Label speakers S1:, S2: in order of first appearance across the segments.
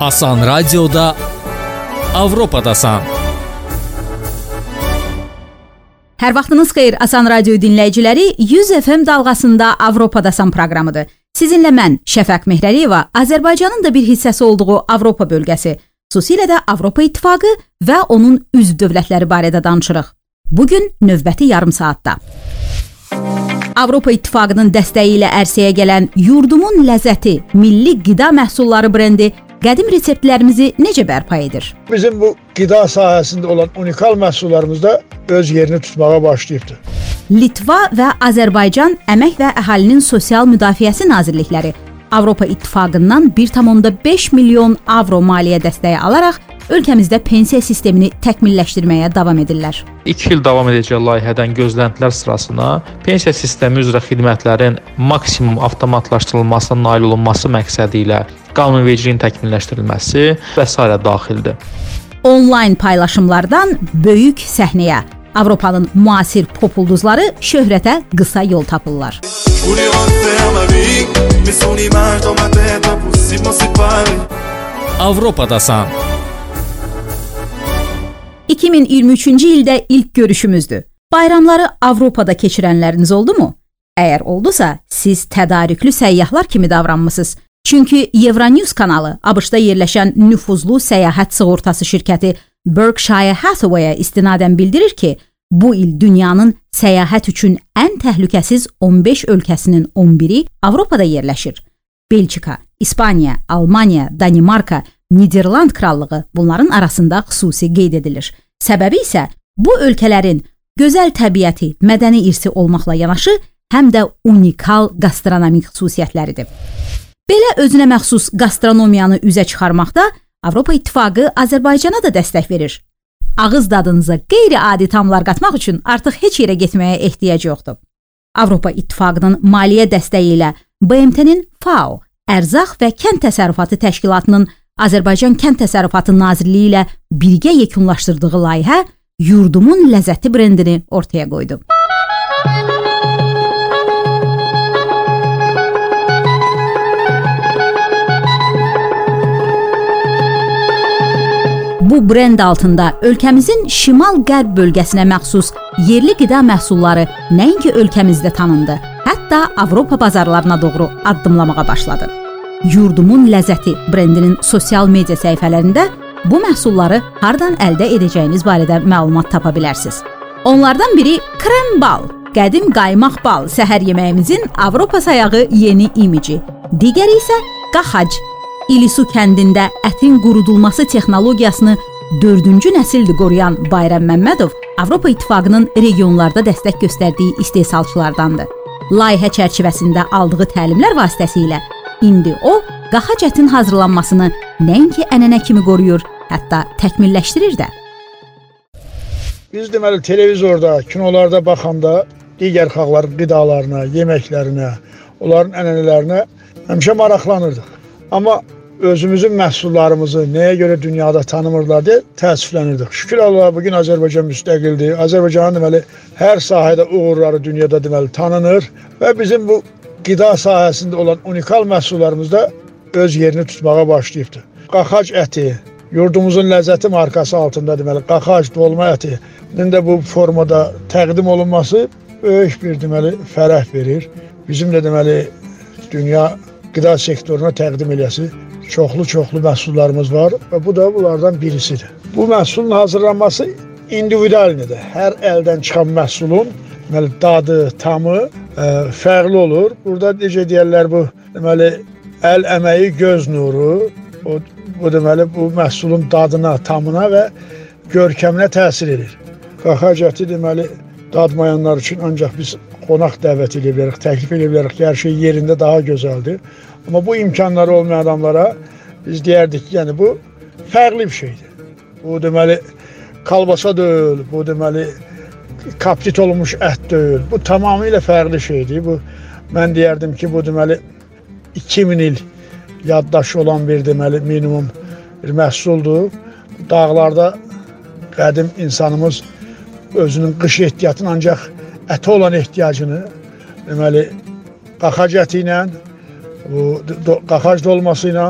S1: Asan Radioda Avropadasan. Hər vaxtınız xeyir Asan Radio dinləyiciləri. 100 FM dalğasında Avropadasan proqramıdır. Sizinlə mən Şəfəq Mehrəliyeva Azərbaycanın da bir hissəsi olduğu Avropa bölgəsi, xüsusilə də Avropa İttifaqı və onun üzv dövlətləri barədə danışırıq. Bu gün növbəti yarım saatda. Avropa İttifaqının dəstəyi ilə ərsəyə gələn Yurdumun ləzzəti milli qida məhsulları brendi qədim reseptlərimizi necə bərpa edir?
S2: Bizim bu qida sahəsində olan unikal məhsullarımız da öz yerini tutmağa başlayıbdı.
S1: Litva və Azərbaycan Əmək və Əhalinin Sosial Müdafiəsi Nazirlikləri Avropa İttifaqından 1.5 milyon avro maliyyə dəstəyi alaraq ölkəmizdə pensiya sistemini təkmilləşdirməyə davam edirlər.
S3: 2 il davam edəcək layihədən gözləntilər sırasına pensiya sistemi üzrə xidmətlərin maksimum avtomatlaşdırılmasına nail olunması məqsədi ilə qanunvericiliyin təkmilləşdirilməsi və s. daxildir.
S1: Onlayn paylaşımlardan böyük səhnəyə Avropanın müasir pop ulduzları şöhrətə qısa yol tapırlar. Avropadasan 2023-cü ildə ilk görüşümüzdür. Bayramları Avropada keçirənləriniz oldumu? Əgər oldusa, siz tədarüklü səyyahlar kimi davranmısınız. Çünki Euronews kanalı ABŞ-da yerləşən nüfuzlu səyahət sığortası şirkəti Berkshire Hathaway-ə istinadən bildirir ki, bu il dünyanın səyahət üçün ən təhlükəsiz 15 ölkəsinin 11-i Avropada yerləşir. Belçika, İspaniya, Almaniya, Danimarka, Niderland krallığı bunların arasında xüsusi qeyd edilir. Səbəbi isə bu ölkələrin gözəl təbiəti, mədəni irsi olmaqla yanaşı, həm də unikal gastronomik xüsusiyyətləridir. Belə özünə məxsus gastronomiyanı üzə çıxarmaqda Avropa İttifaqı Azərbaycana da dəstək verir. Ağız dadınıza qeyri-adi tamlar qatmaq üçün artıq heç yerə getməyə ehtiyac yoxdur. Avropa İttifaqının maliyyə dəstəyi ilə BMT-nin FAO, Ərzaq və Kənd Təsərrüfatı Təşkilatının Azərbaycan Kənd Təsərrüfatı Nazirliyi ilə birgə yekunlaşdırdığı layihə Yurdumun ləzzəti brendini ortaya qoydu. Bu brend altında ölkəmizin şimal-qərb bölgəsinə məxsus yerli qida məhsulları nəinki ölkəmizdə tanındı, hətta Avropa bazarlarına doğru addımlamağa başladı. Yurdumun ləzzəti brendinin sosial media səhifələrində bu məhsulları hardan əldə edəcəyiniz barədə məlumat tapa bilərsiniz. Onlardan biri krem bal, qədim qaymaq bal səhər yeməyimizin Avropa sayağı yeni imici. Digəri isə qaxac İlisu kəndində ətin qurudulması texnologiyasını 4-cü nəsildir qoruyan Bayram Məmmədov Avropa İttifaqının regionlarda dəstək göstərdiyi istehsalçılardandır. Layihə çərçivəsində aldığı təlimlər vasitəsilə indi o qaxac ətin hazırlanmasını nəinki ənənə kimi qoruyur, hətta təkmilləşdirir də.
S2: Biz deməli televizorda, kinolarda baxanda digər xalqların qidalarına, yeməklərinə, onların ənənələrinə həmişə maraqlanırdıq. Amma özümüzün məhsullarımızı nəyə görə dünyada tanımırlar deyə təəssüflənirdik. Şükür Allaha bu gün Azərbaycan müstəqildir. Azərbaycanın deməli hər sahədə uğurları dünyada deməli tanınır və bizim bu qida sahəsində olan unikal məhsullarımız da öz yerini tutmağa başlayıbdı. Qaxac əti, yurdumuzun ləzzəti markası altında deməli qaxac dolma ətinin də bu formada təqdim olunması böyük bir deməli fərəh verir. Bizim də deməli dünya qida sektoruna təqdim eləsi çoxlu-çoxlu məhsullarımız var və bu da bunlardan birisidir. Bu məhsulun hazırlanması individualdır. Hər əldən çıxan məhsulun deməli dadı, tamı fərqli olur. Burada necə deyirlər bu deməli əl əməyi göz nuru. O bu deməli bu məhsulun dadına, tamına və görkəminə təsir edir. Qaxac əti deməli dadmayanlar üçün ancaq biz qonaq dəvət edə bilərik, təklif edə bilərik ki, hər şey yerində daha gözəldir. Amma bu imkanları olmayan adamlara biz deyərdik ki, yəni bu fərqli bir şeydir. Bu deməli kalbasa deyil, bu deməli kaptit olmuş ət deyil. Bu tamamilə fərqli şeydir. Bu mən deyərdim ki, bu deməli 2000 il yaddaşı olan bir deməli minimum bir məhsuldur. Dağlarda qədim insanımız özünün qış ehtiyatını ancaq ətə olan ehtiyacını deməli qaxac əti ilə bu qaxac dolması ilə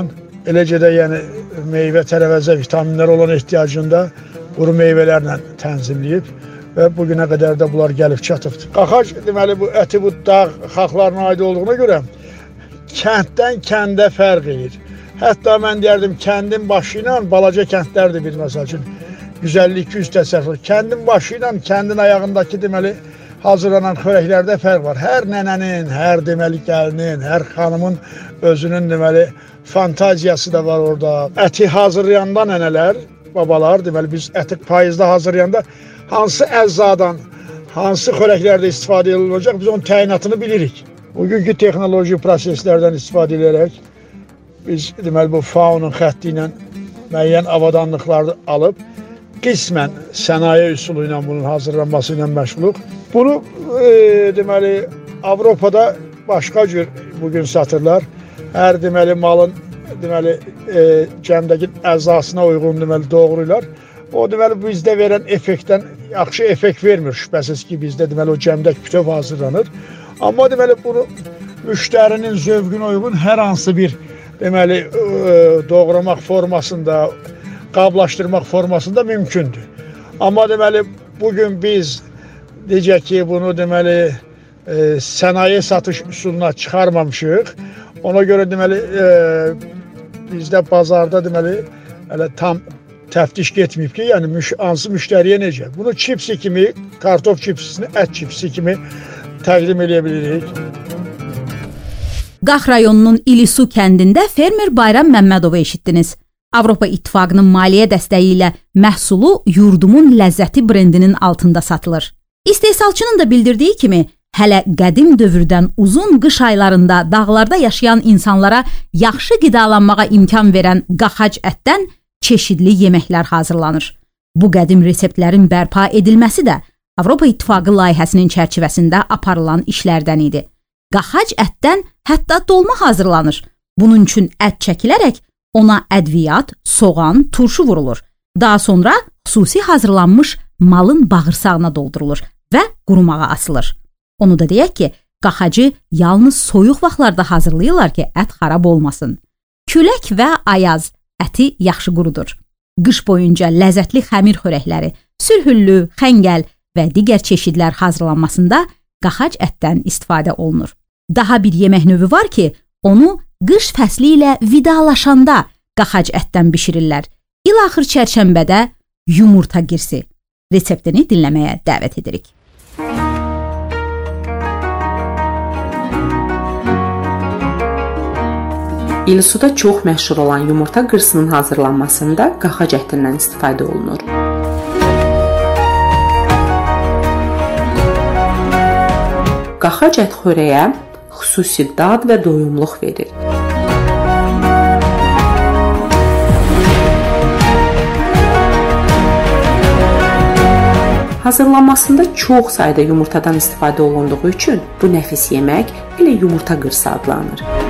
S2: eləcə də yəni meyvə, tərəvəzə, vitaminlər olan ehtiyacını da quru meyvələrlə tənzimləyib və bu günə qədər də bunlar gəlib çatıbdır. Qaxac deməli bu əti bu dağ xalqlarına aid olduğuna görə kənddən kəndə fərq edir. Hətta mən deyərdim kəndin başı ilə balaca kəndlərdir bir məsəl üçün 150-200 təsərrüf. Kəndin başı ilə kəndin ayağındakı deməli hazırlanan xörəklərdə fərq var. Hər nənənin, hər deməli gəlinin, hər xanımın özünün deməli fantaziyası da var orada. Əti hazırlayanda nənələr, babalar deməli biz əti payızda hazırlayanda hansı əzadan, hansı xörəklərdə istifadə olunacaq biz onun təyinatını bilirik. Bugünkü texnoloji proseslərdən istifadə edərək biz deməli bu faunun xətti ilə müəyyən avadanlıqları alıb qismən sənaye üsulu ilə bunun hazırlanması ilə məşğuluq. Bunu e, deməli Avropada başqa cür bu gün satırlar. Hər deməli malın deməli e, cəmdəki əzasına uyğun deməli doğrayırlar. O deməli bizdə verən effektdən yaxşı effekt vermir şübhəsiz ki, bizdə deməli o cəmdək bütöv hazırlanır. Amma deməli bunu müştərinin zövqünə uyğun hər hansı bir deməli doğramaq formasında qablaşdırmaq formasında mümkündür. Amma deməli bu gün biz necə ki bunu deməli e, sənaye satış üsuluna çıxarmamışıq. Ona görə deməli e, bizdə bazarda deməli hələ tam təftiş getməyib ki, yəni müş hansı müştəriyə necə. Bunu çipsi kimi, kartof çipsini ət çipsi kimi təqdim edə bilirik.
S1: Qax rayonunun İlisu kəndində fermer Bayram Məmmədovu eşitdiniz. Avropa İttifaqının maliyyə dəstəyi ilə məhsulu yurdumun ləzzəti brendinin altında satılır. İstehsalçının da bildirdiyi kimi, hələ qədim dövrdən uzun qış aylarında dağlarda yaşayan insanlara yaxşı qidalanmağa imkan verən qaxac ətdən çeşidli yeməklər hazırlanır. Bu qədim reseptlərin bərpa edilməsi də Avropa İttifaqı layihəsinin çərçivəsində aparılan işlərdən idi. Qaxac ətdən hətta dolma hazırlanır. Bunun üçün ət çəkilərək Ona ədviyyat, soğan, turşu vurulur. Daha sonra xüsusi hazırlanmış malın bağırsağına doldurulur və qurumağa asılır. Onu da deyək ki, qaxacı yalnız soyuq vaxtlarda hazırlayırlar ki, ət xarab olmasın. Külək və ayaz əti yaxşı qurudur. Qış boyunca ləzzətli xəmir xörəkləri, sürhüllü, xəngəl və digər çeşidlər hazırlanmasında qaxac ətdən istifadə olunur. Daha bir yemək növü var ki, onu qış fəsli ilə vidalaşanda qaxac ətdən bişirirlər. İlaxır çərşənbədə yumurta girsi. Reseptini dinləməyə dəvət edirik.
S4: İlsuda çox məşhur olan yumurta qırsının hazırlanmasında qaxac ətindən istifadə olunur. Qaxac ət xörəyə xüsusi dad və doyumluq verir. Hazırlanmasında çox sayda yumurtadan istifadə olunduğu üçün bu nəfis yemək elə yumurta qırsı adlanır.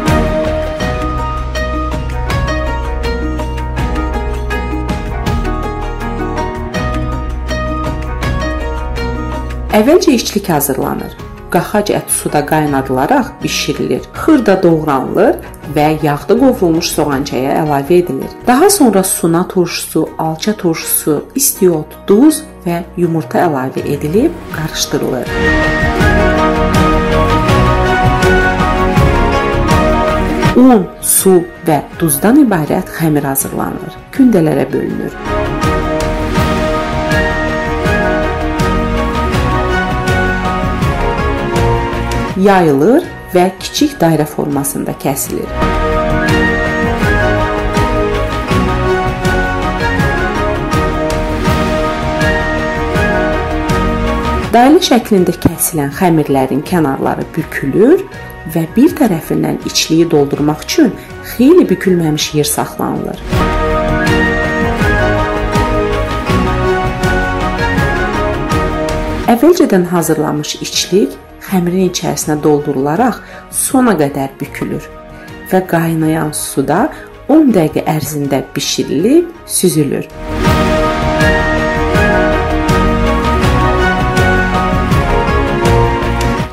S4: Əvvəlcə içlik hazırlanır. Qaxac əti suda qaynadılaraq bişirilir. Xırda doğranılır və yağda qovrulmuş soğançaya əlavə edilir. Daha sonra suna turşusu, alça turşusu, istiot, duz və yumurta əlavə edilib qarışdırılır. Un, su və duzdan ibarət xəmir hazırlanır. Kündələrə bölünür. Yayılır və kiçik dairə formasında kəsilir. Dairə şəklində kəsilən xəmirlərin kənarları bükülür və bir tərəfindən içliyi doldurmaq üçün xeyli bükülməmiş yer saxlanılır. Əvvəlcədən hazırlanmış içlik xəmirin içərisinə doldurularaq sona qədər bükülür və qaynayan suda 10 dəqiqə ərzində bişirilib süzülür.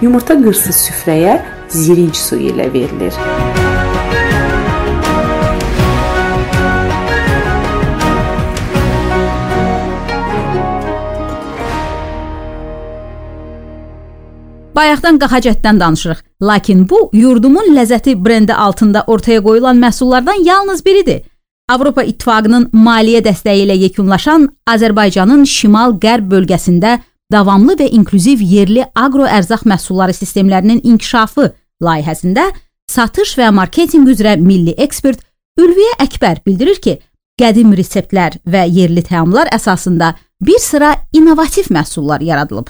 S4: Yumurta qırsı süfrəyə zirinc suyu ilə verilir.
S1: Bayaqdan qaxacətdən danışırıq, lakin bu yurdumun ləzzəti brendi altında ortaya qoyulan məhsullardan yalnız biridir. Avropa İttifaqının maliyyə dəstəyi ilə yekunlaşan Azərbaycanın şimal-qərb bölgəsində davamlı və inklüziv yerli aqroərzaq məhsulları sistemlərinin inkişafı layihəsində satış və marketinq üzrə milli ekspert Ülviyə Əkbər bildirir ki, qədim reseptlər və yerli təamlar əsasında bir sıra innovativ məhsullar yaradılıb.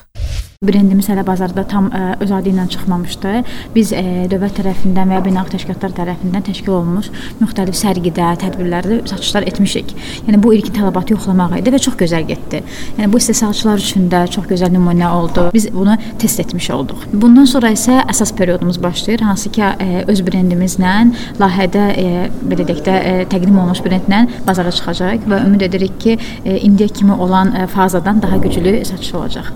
S5: Brendimiz hələ bazarda tam ə, öz adı ilə çıxmamışdı. Biz ə, dövlət tərəfindən və ya beynəlxalq təşkilatlar tərəfindən təşkil olunmuş müxtəlif sərgidə, tədbirlərdə satışlar etmişik. Yəni bu ilkin tələbatı yoxlamaq idi və çox gözəl getdi. Yəni bu istehsalçılar üçün də çox gözəl nümunə oldu. Biz bunu test etmiş olduq. Bundan sonra isə əsas periodumuz başlayır, hansı ki ə, öz brendimizlə layihədə ə, belə deyək də ə, təqdim olunmuş brendlə bazara çıxacaq və ümid edirik ki, ə, indiyə kimi olan ə, fazadan daha güclü satış olacaq.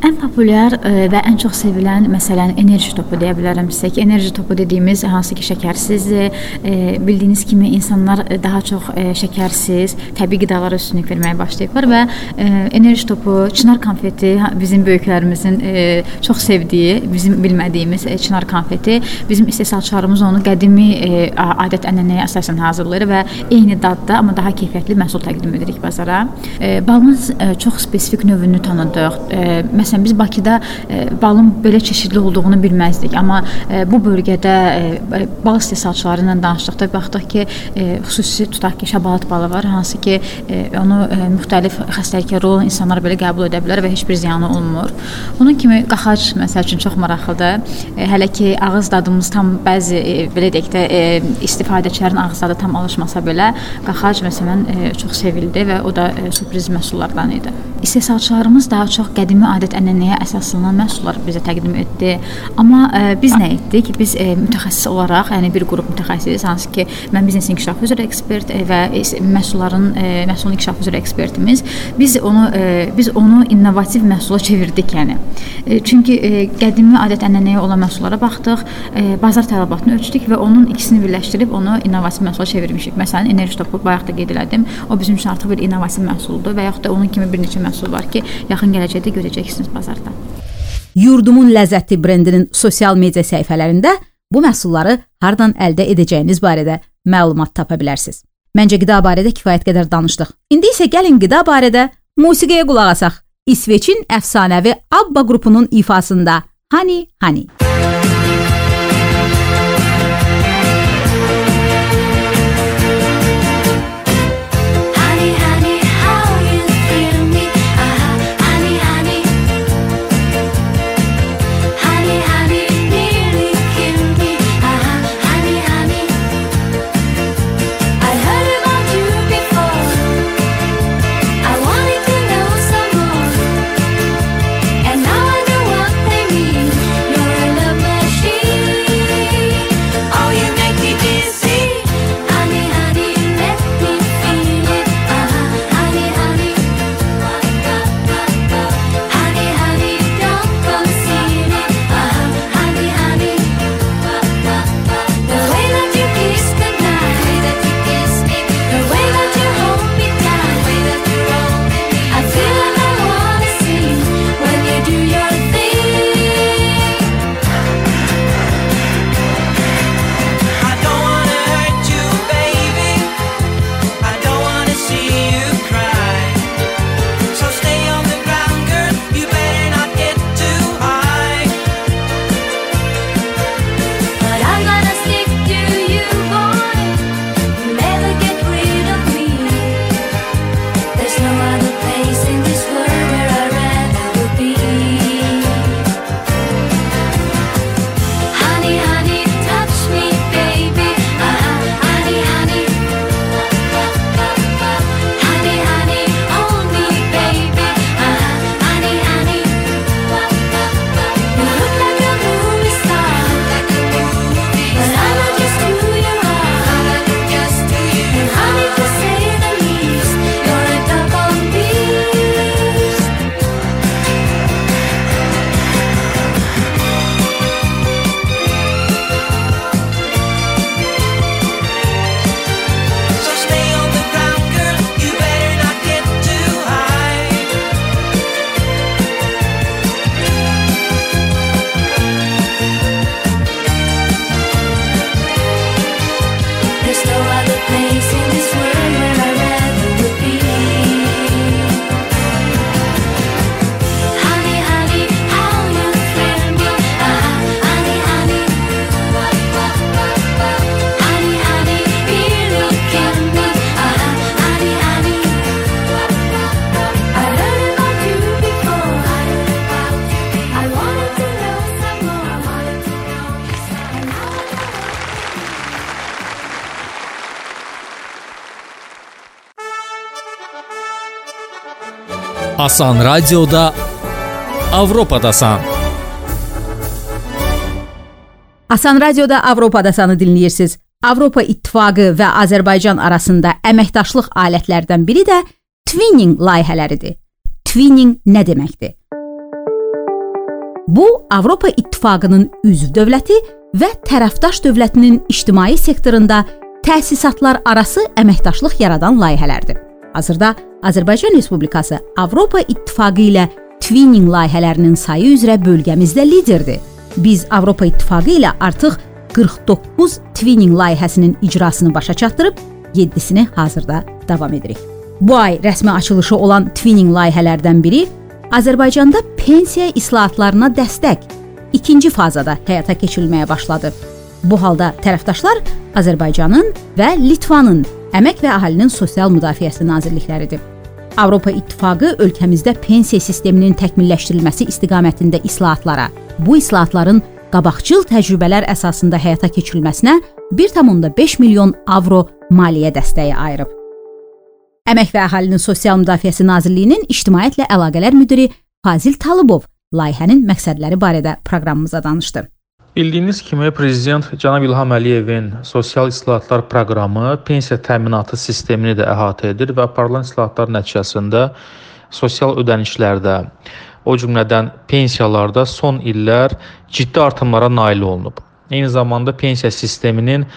S5: Ən populyar e, və ən çox sevilən məsələn enerji topu deyə bilərəm sizə ki, enerji topu dediyimiz hansı ki şəkərsizdir. E, bildiyiniz kimi insanlar e, daha çox şəkərsiz, təbii qidalara üstünlük verməyə başlayıblar və enerji topu, çınar konfeti bizim böyüklərimizin çox sevdiyi, bizim bilmədiyimiz ə, çınar konfeti bizim istehsalçılarımız onu qədimi adət-ənənəyə əsasən hazırlayır və eyni dadda, amma daha keyfiyyətli məhsul təqdim edirik bazara. Balın çox spesifik növünü tanıdıq. Ə, Məsələn, biz Bakıda e, balın belə çeşidli olduğunu bilməzdik, amma e, bu bölgədə e, bal istehsalçıları ilə danışdıqda baxdıq ki, xüsusi tutaq ki, şabalat balı var, hansı ki, onu müxtəlif xəstəlikləri olan insanlar belə qəbul edə bilər və heç bir ziyanı olmur. Bunun kimi qaxac məsəl üçün çox maraqlıdır. Hələ ki ağız dadımız tam bəzi belə deyək də istifadəçilərin ağız dadı tam alışmasa belə, qaxac məsələn çox sevildi və o da sürpriz məhsullardan idi. İstehsalçılarımız daha çox qədimi adət-ənənəyə əsaslanan məhsullar bizə təqdim etdi. Amma ə, e, biz nə etdik? Biz ə, e, mütəxəssis olaraq, yəni bir qrup mütəxəssis, hansı ki, mən biznes inkişafı üzrə ekspert ə, və məhsulların ə, məhsulun inkişafı üzrə ekspertimiz, biz onu ə, biz onu innovativ məhsula çevirdik, yəni. Ə, çünki ə, qədimi adət-ənənəyə olan məhsullara baxdıq, ə, bazar tələbatını ölçdük və onun ikisini birləşdirib onu innovativ məhsula çevirmişik. Məsələn, enerji topu bayaq da qeyd elədim. O bizim üçün artıq bir innovativ məhsuldur və yaxud da onun kimi bir neçə məhsul var ki, yaxın gələcəkdə görəcəksiniz bazarda.
S1: Yurdumun ləzzətli brendinin sosial media səhifələrində bu məhsulları hardan əldə edəcəyiniz barədə məlumat tapa bilərsiniz. Məncə qida barədə kifayət qədər danışdıq. İndi isə gəlin qida barədə musiqiyə qulaq asaq. İsveçin əfsanəvi ABBA qrupunun ifasında Honey Honey.
S6: Asan Radioda Avropadasan.
S1: Asan Radioda Avropadasanı dinləyirsiniz. Avropa İttifaqı və Azərbaycan arasında əməkdaşlıq alətlərdən biri də twinning layihələridir. Twinning nə deməkdir? Bu Avropa İttifaqının üzv dövləti və tərəfdaş dövlətinin ictimai sektorunda təsisatlar arası əməkdaşlıq yaradan layihələrdir. Hazırda Azərbaycan Respublikası Avropa İttifaqı ilə twinning layihələrinin sayı üzrə bölgəmizdə liderdir. Biz Avropa İttifaqı ilə artıq 49 twinning layihəsinin icrasını başa çatdırıb, 7-sini hazırda davam edirik. Bu ay rəsmi açılışı olan twinning layihələrdən biri Azərbaycanda pensiya islahatlarına dəstək ikinci fazada həyata keçirilməyə başladı. Bu halda tərəfdaşlar Azərbaycanın və Litvanın Əmək və Əhalinin Sosial Müdafiəsi Nazirlikləridir. Avropa İttifaqı ölkəmizdə pensiya sisteminin təkmilləşdirilməsi istiqamətində islahatlara, bu islahatların qabaqcıl təcrübələr əsasında həyata keçirilməsinə 1.5 milyon avro maliyyə dəstəyi ayırıb. Əmək və Əhalinin Sosial Müdafiəsi Nazirliyinin İctimaiyyətlə Əlaqələr müdiri Fazil Talıbov layihənin məqsədləri barədə proqramımıza danışdı.
S3: Bildiyiniz kimi prezident cənab İlham Əliyevin sosial islahatlar proqramı pensiya təminatı sistemini də əhatə edir və aparılan islahatlar nəticəsində sosial ödənişlərdə, o cümlədən pensiyalarda son illər ciddi artımlara nail olunub. Eyni zamanda pensiya sisteminin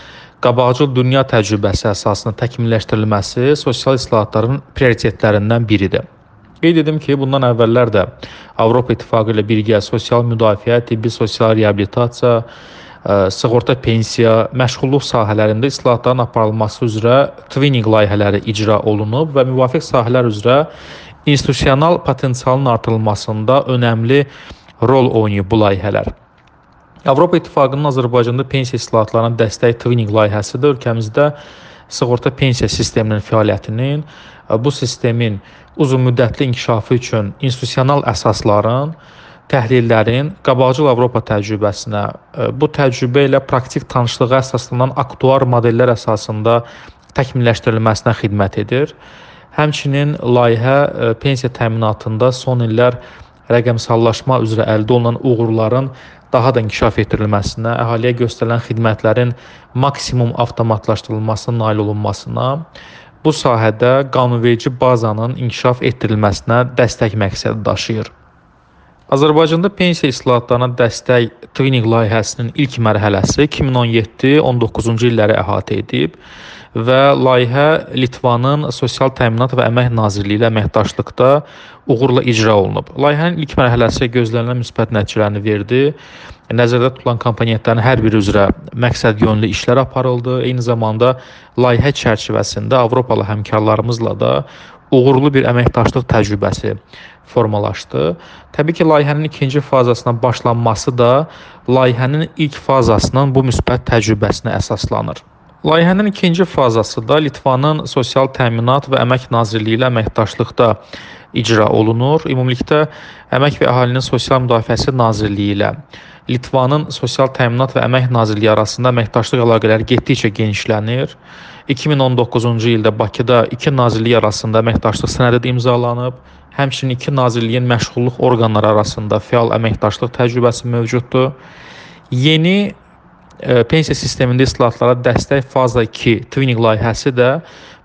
S3: qabaqcıl dünya təcrübəsi əsasında təkmilləşdirilməsi sosial islahatların prioritetlərindən biridir. Qeyd edim ki, bundan əvvəllər də Avropa İttifaqı ilə birgə sosial müdafiə, tibbi sosial reabilitasiya, e, sığorta pensiya, məşğulluq sahələrində islahatların aparılması üzrə twinning layihələri icra olunub və müvafiq sahələr üzrə institusional potensialın artırılmasında önəmli rol oynayıb bu layihələr. Avropa İttifaqının Azərbaycanda pensiya islahatlarına dəstək twinning layihəsi də ölkəmizdə sığorta pensiya sisteminin fəaliyyətinin, bu sistemin uzunmüddətli inkişafı üçün institusional əsasların, təhlillərin qabaqcıl Avropa təcrübəsinə, bu təcrübə ilə praktik tanışlığa əsaslanan aktuar modellər əsasında təkmilləşdirilməsinə xidmət edir. Həmçinin layihə pensiya təminatında son illər rəqəmsallaşma üzrə əldə olunan uğurların daha da inkişaf etdirilməsinə, əhaliyə göstərilən xidmətlərin maksimum avtomatlaşdırılmasına nail olunmasına, bu sahədə qanunverici bazanın inkişaf etdirilməsinə dəstək məqsədi daşıyır. Azərbaycanda pensiya islahatlarına dəstək twinning layihəsinin ilk mərhələsi 2017-19-cu illəri əhatə edib və layihə Litvanın Sosial Təminat və Əmək Nazirliyi ilə əməkdaşlıqda uğurla icra olunub. Layihənin ilk mərhələsi gözlənilən müsbət nəticələrini verdi nəzərdə tutulan komponentlərin hər biri üzrə məqsəd yönlü işlər aparıldı. Eyni zamanda layihə çərçivəsində Avropalı həmkarlarımızla da uğurlu bir əməkdaşlıq təcrübəsi formalaşdı. Təbii ki, layihənin ikinci fazasına başlanması da layihənin ilk fazasının bu müsbət təcrübəsinə əsaslanır. Layihənin ikinci fazası da Litvanın Sosial Təminat və Əmək Nazirliyi ilə əməkdaşlıqda icra olunur. Ümumilikdə Əmək və Əhalinin Sosial Müdafiəsi Nazirliyi ilə Litvanın Sosial Təminat və Əmək Nazirliyi arasında əməkdaşlıq əlaqələri getdikcə genişlənir. 2019-cu ildə Bakıda iki nazirlik arasında əməkdaşlıq sənədi imzalanıb. Həmçinin iki nazirliyin məşğulluq orqanları arasında fəal əməkdaşlıq təcrübəsi mövcuddur. Yeni pensiya sistemində islahatlara dəstək faza 2 twinning layihəsi də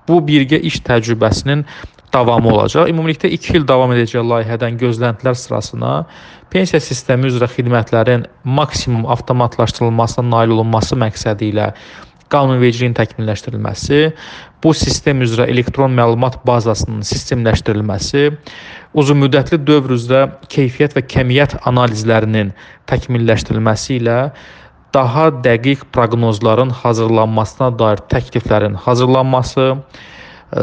S3: bu birgə iş təcrübəsinin davamı olacaq. Ümumilikdə 2 il davam edəcək layihədən gözləntilər sırasına pensiya sistemi üzrə xidmətlərin maksimum avtomatlaşdırılmasına nail olunması məqsədi ilə qanunvericiliyin təkmilləşdirilməsi, bu sistem üzrə elektron məlumat bazasının sistemləşdirilməsi, uzunmüddətli dövr üzrə keyfiyyət və kəmiyyət analizlərinin təkmilləşdirilməsi ilə daha dəqiq proqnozların hazırlanmasına dair təkliflərin hazırlanması,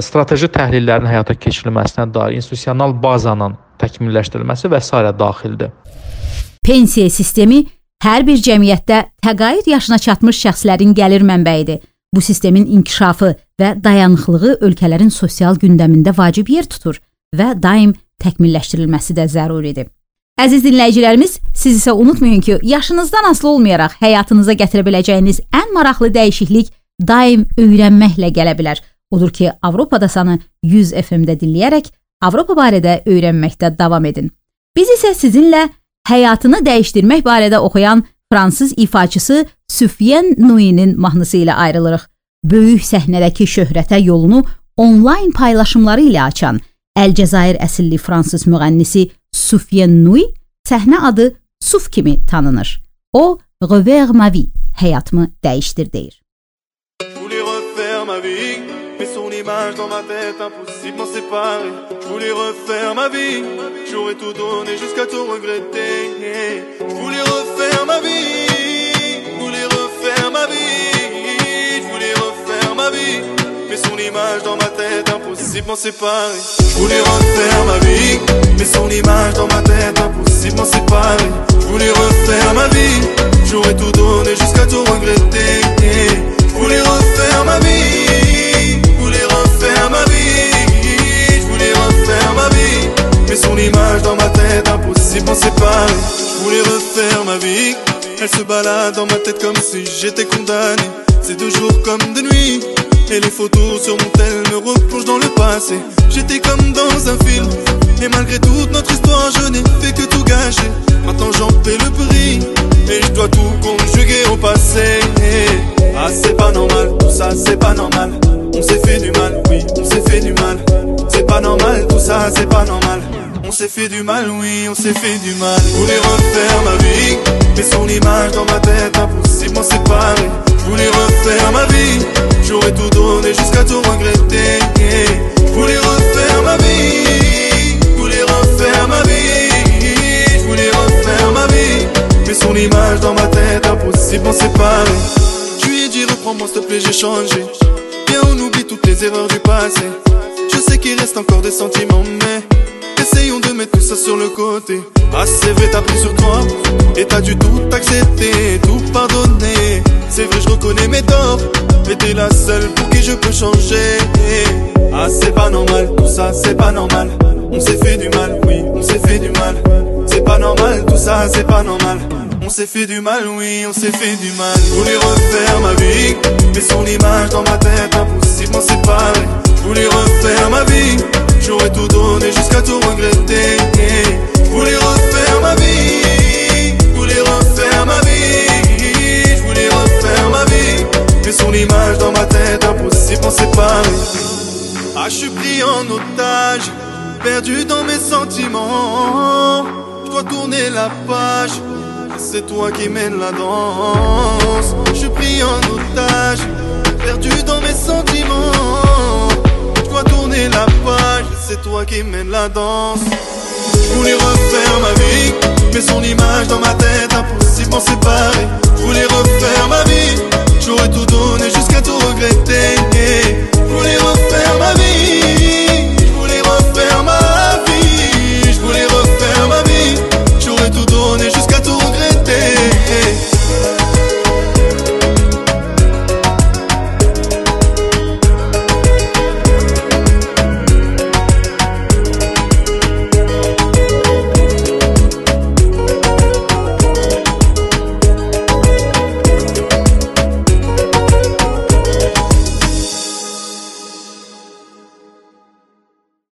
S3: strateji təhlillərin həyata keçirilməsinə dair institusional bazanın təkmilləşdirilməsi və s. daxildir.
S1: Pensiya sistemi hər bir cəmiyyətdə təqaüd yaşına çatmış şəxslərin gəlir mənbəyidir. Bu sistemin inkişafı və dayanıqlığı ölkələrin sosial gündəmində vacib yer tutur və daim təkmilləşdirilməsi də zəruridir. Əziz dinləyicilərimiz, siz isə unutmayın ki, yaşınızdan asılı olmayaraq həyatınıza gətirə biləcəyiniz ən maraqlı dəyişiklik daim öyrənməklə gələ bilər. Odur ki, Avropada sanı 100 FM-də dinləyərək Avropa barədə öyrənməkdə davam edin. Biz isə sizinlə həyatını dəyişdirmək barədə oxuyan fransız ifaçısı Sufyan Nuinin mahnısı ilə ayrılırıq. Böyük səhnədəki şöhrətə yolunu onlayn paylaşımları ilə açan Əlcəzair əsilli fransız müğənnisi Sufyan Nui səhnə adı Suf kimi tanınır. O, Revers ma vie, həyatımı dəyişdir deyir.
S7: Mais son image dans ma tête, impossible séparer. Je voulais refaire ma vie, mais son image dans ma tête, impossible séparer. Je voulais refaire ma vie, j'aurais tout donné jusqu'à tout regretter. Je voulais refaire ma vie refaire ma vie, je voulais refaire ma vie. Mais son image dans ma tête, impossible séparer. Je voulais refaire ma vie, elle se balade dans ma tête comme si j'étais condamné. C'est de jour comme de nuit, et les photos sur mon tel me replongent dans le passé. J'étais comme dans un film, et malgré toute notre histoire, je n'ai fait que tout gâcher. Maintenant j'en paie le prix, et je dois tout conjuguer au passé. Ah, c'est pas normal, tout ça, c'est pas normal. On s'est fait du mal, oui, on s'est fait du mal. C'est pas normal, tout ça, c'est pas normal. On s'est fait du mal, oui, on s'est fait du mal. Je voulais refaire ma vie, mais son image dans ma tête, impossible m'en séparer. Je voulais refaire ma vie, j'aurais tout donné jusqu'à tout regretter. Je voulais refaire ma vie, je voulais refaire ma vie, je voulais refaire ma vie, mais son image dans ma tête, impossible m'en séparer. Je lui ai dit reprends-moi s'il te plaît, j'ai changé on oublie toutes les erreurs du passé. Je sais qu'il reste encore des sentiments, mais essayons de mettre tout ça sur le côté. Ah, c'est vrai, t'as pris sur toi, et t'as dû tout accepter, tout pardonner. C'est vrai, je reconnais mes torts, mais t'es la seule pour qui je peux changer. Ah, c'est pas normal, tout ça, c'est pas normal. On s'est fait du mal, oui, on s'est fait du mal. C'est pas normal, tout ça, c'est pas normal. On s'est fait du mal, oui, on s'est fait du mal. Je voulais refaire ma vie, mais son image dans ma tête, impossible m'en séparer. Je voulais refaire ma vie, j'aurais tout donné jusqu'à tout regretter. Je voulais refaire ma vie, je voulais refaire ma vie, je voulais refaire ma vie, mais son image dans ma tête, impossible m'en séparer. Ah, je suis pris en otage, perdu dans mes sentiments. Je dois tourner la page c'est toi qui mènes la danse. Je suis pris en otage, perdu dans mes sentiments. Je dois tourner la page, toi qui mène la danse. Je voulais refaire ma vie, mais son image dans ma tête, impossible d'en séparer. Je voulais refaire ma vie, j'aurais tout donné jusqu'à tout regretter. Je voulais refaire ma vie.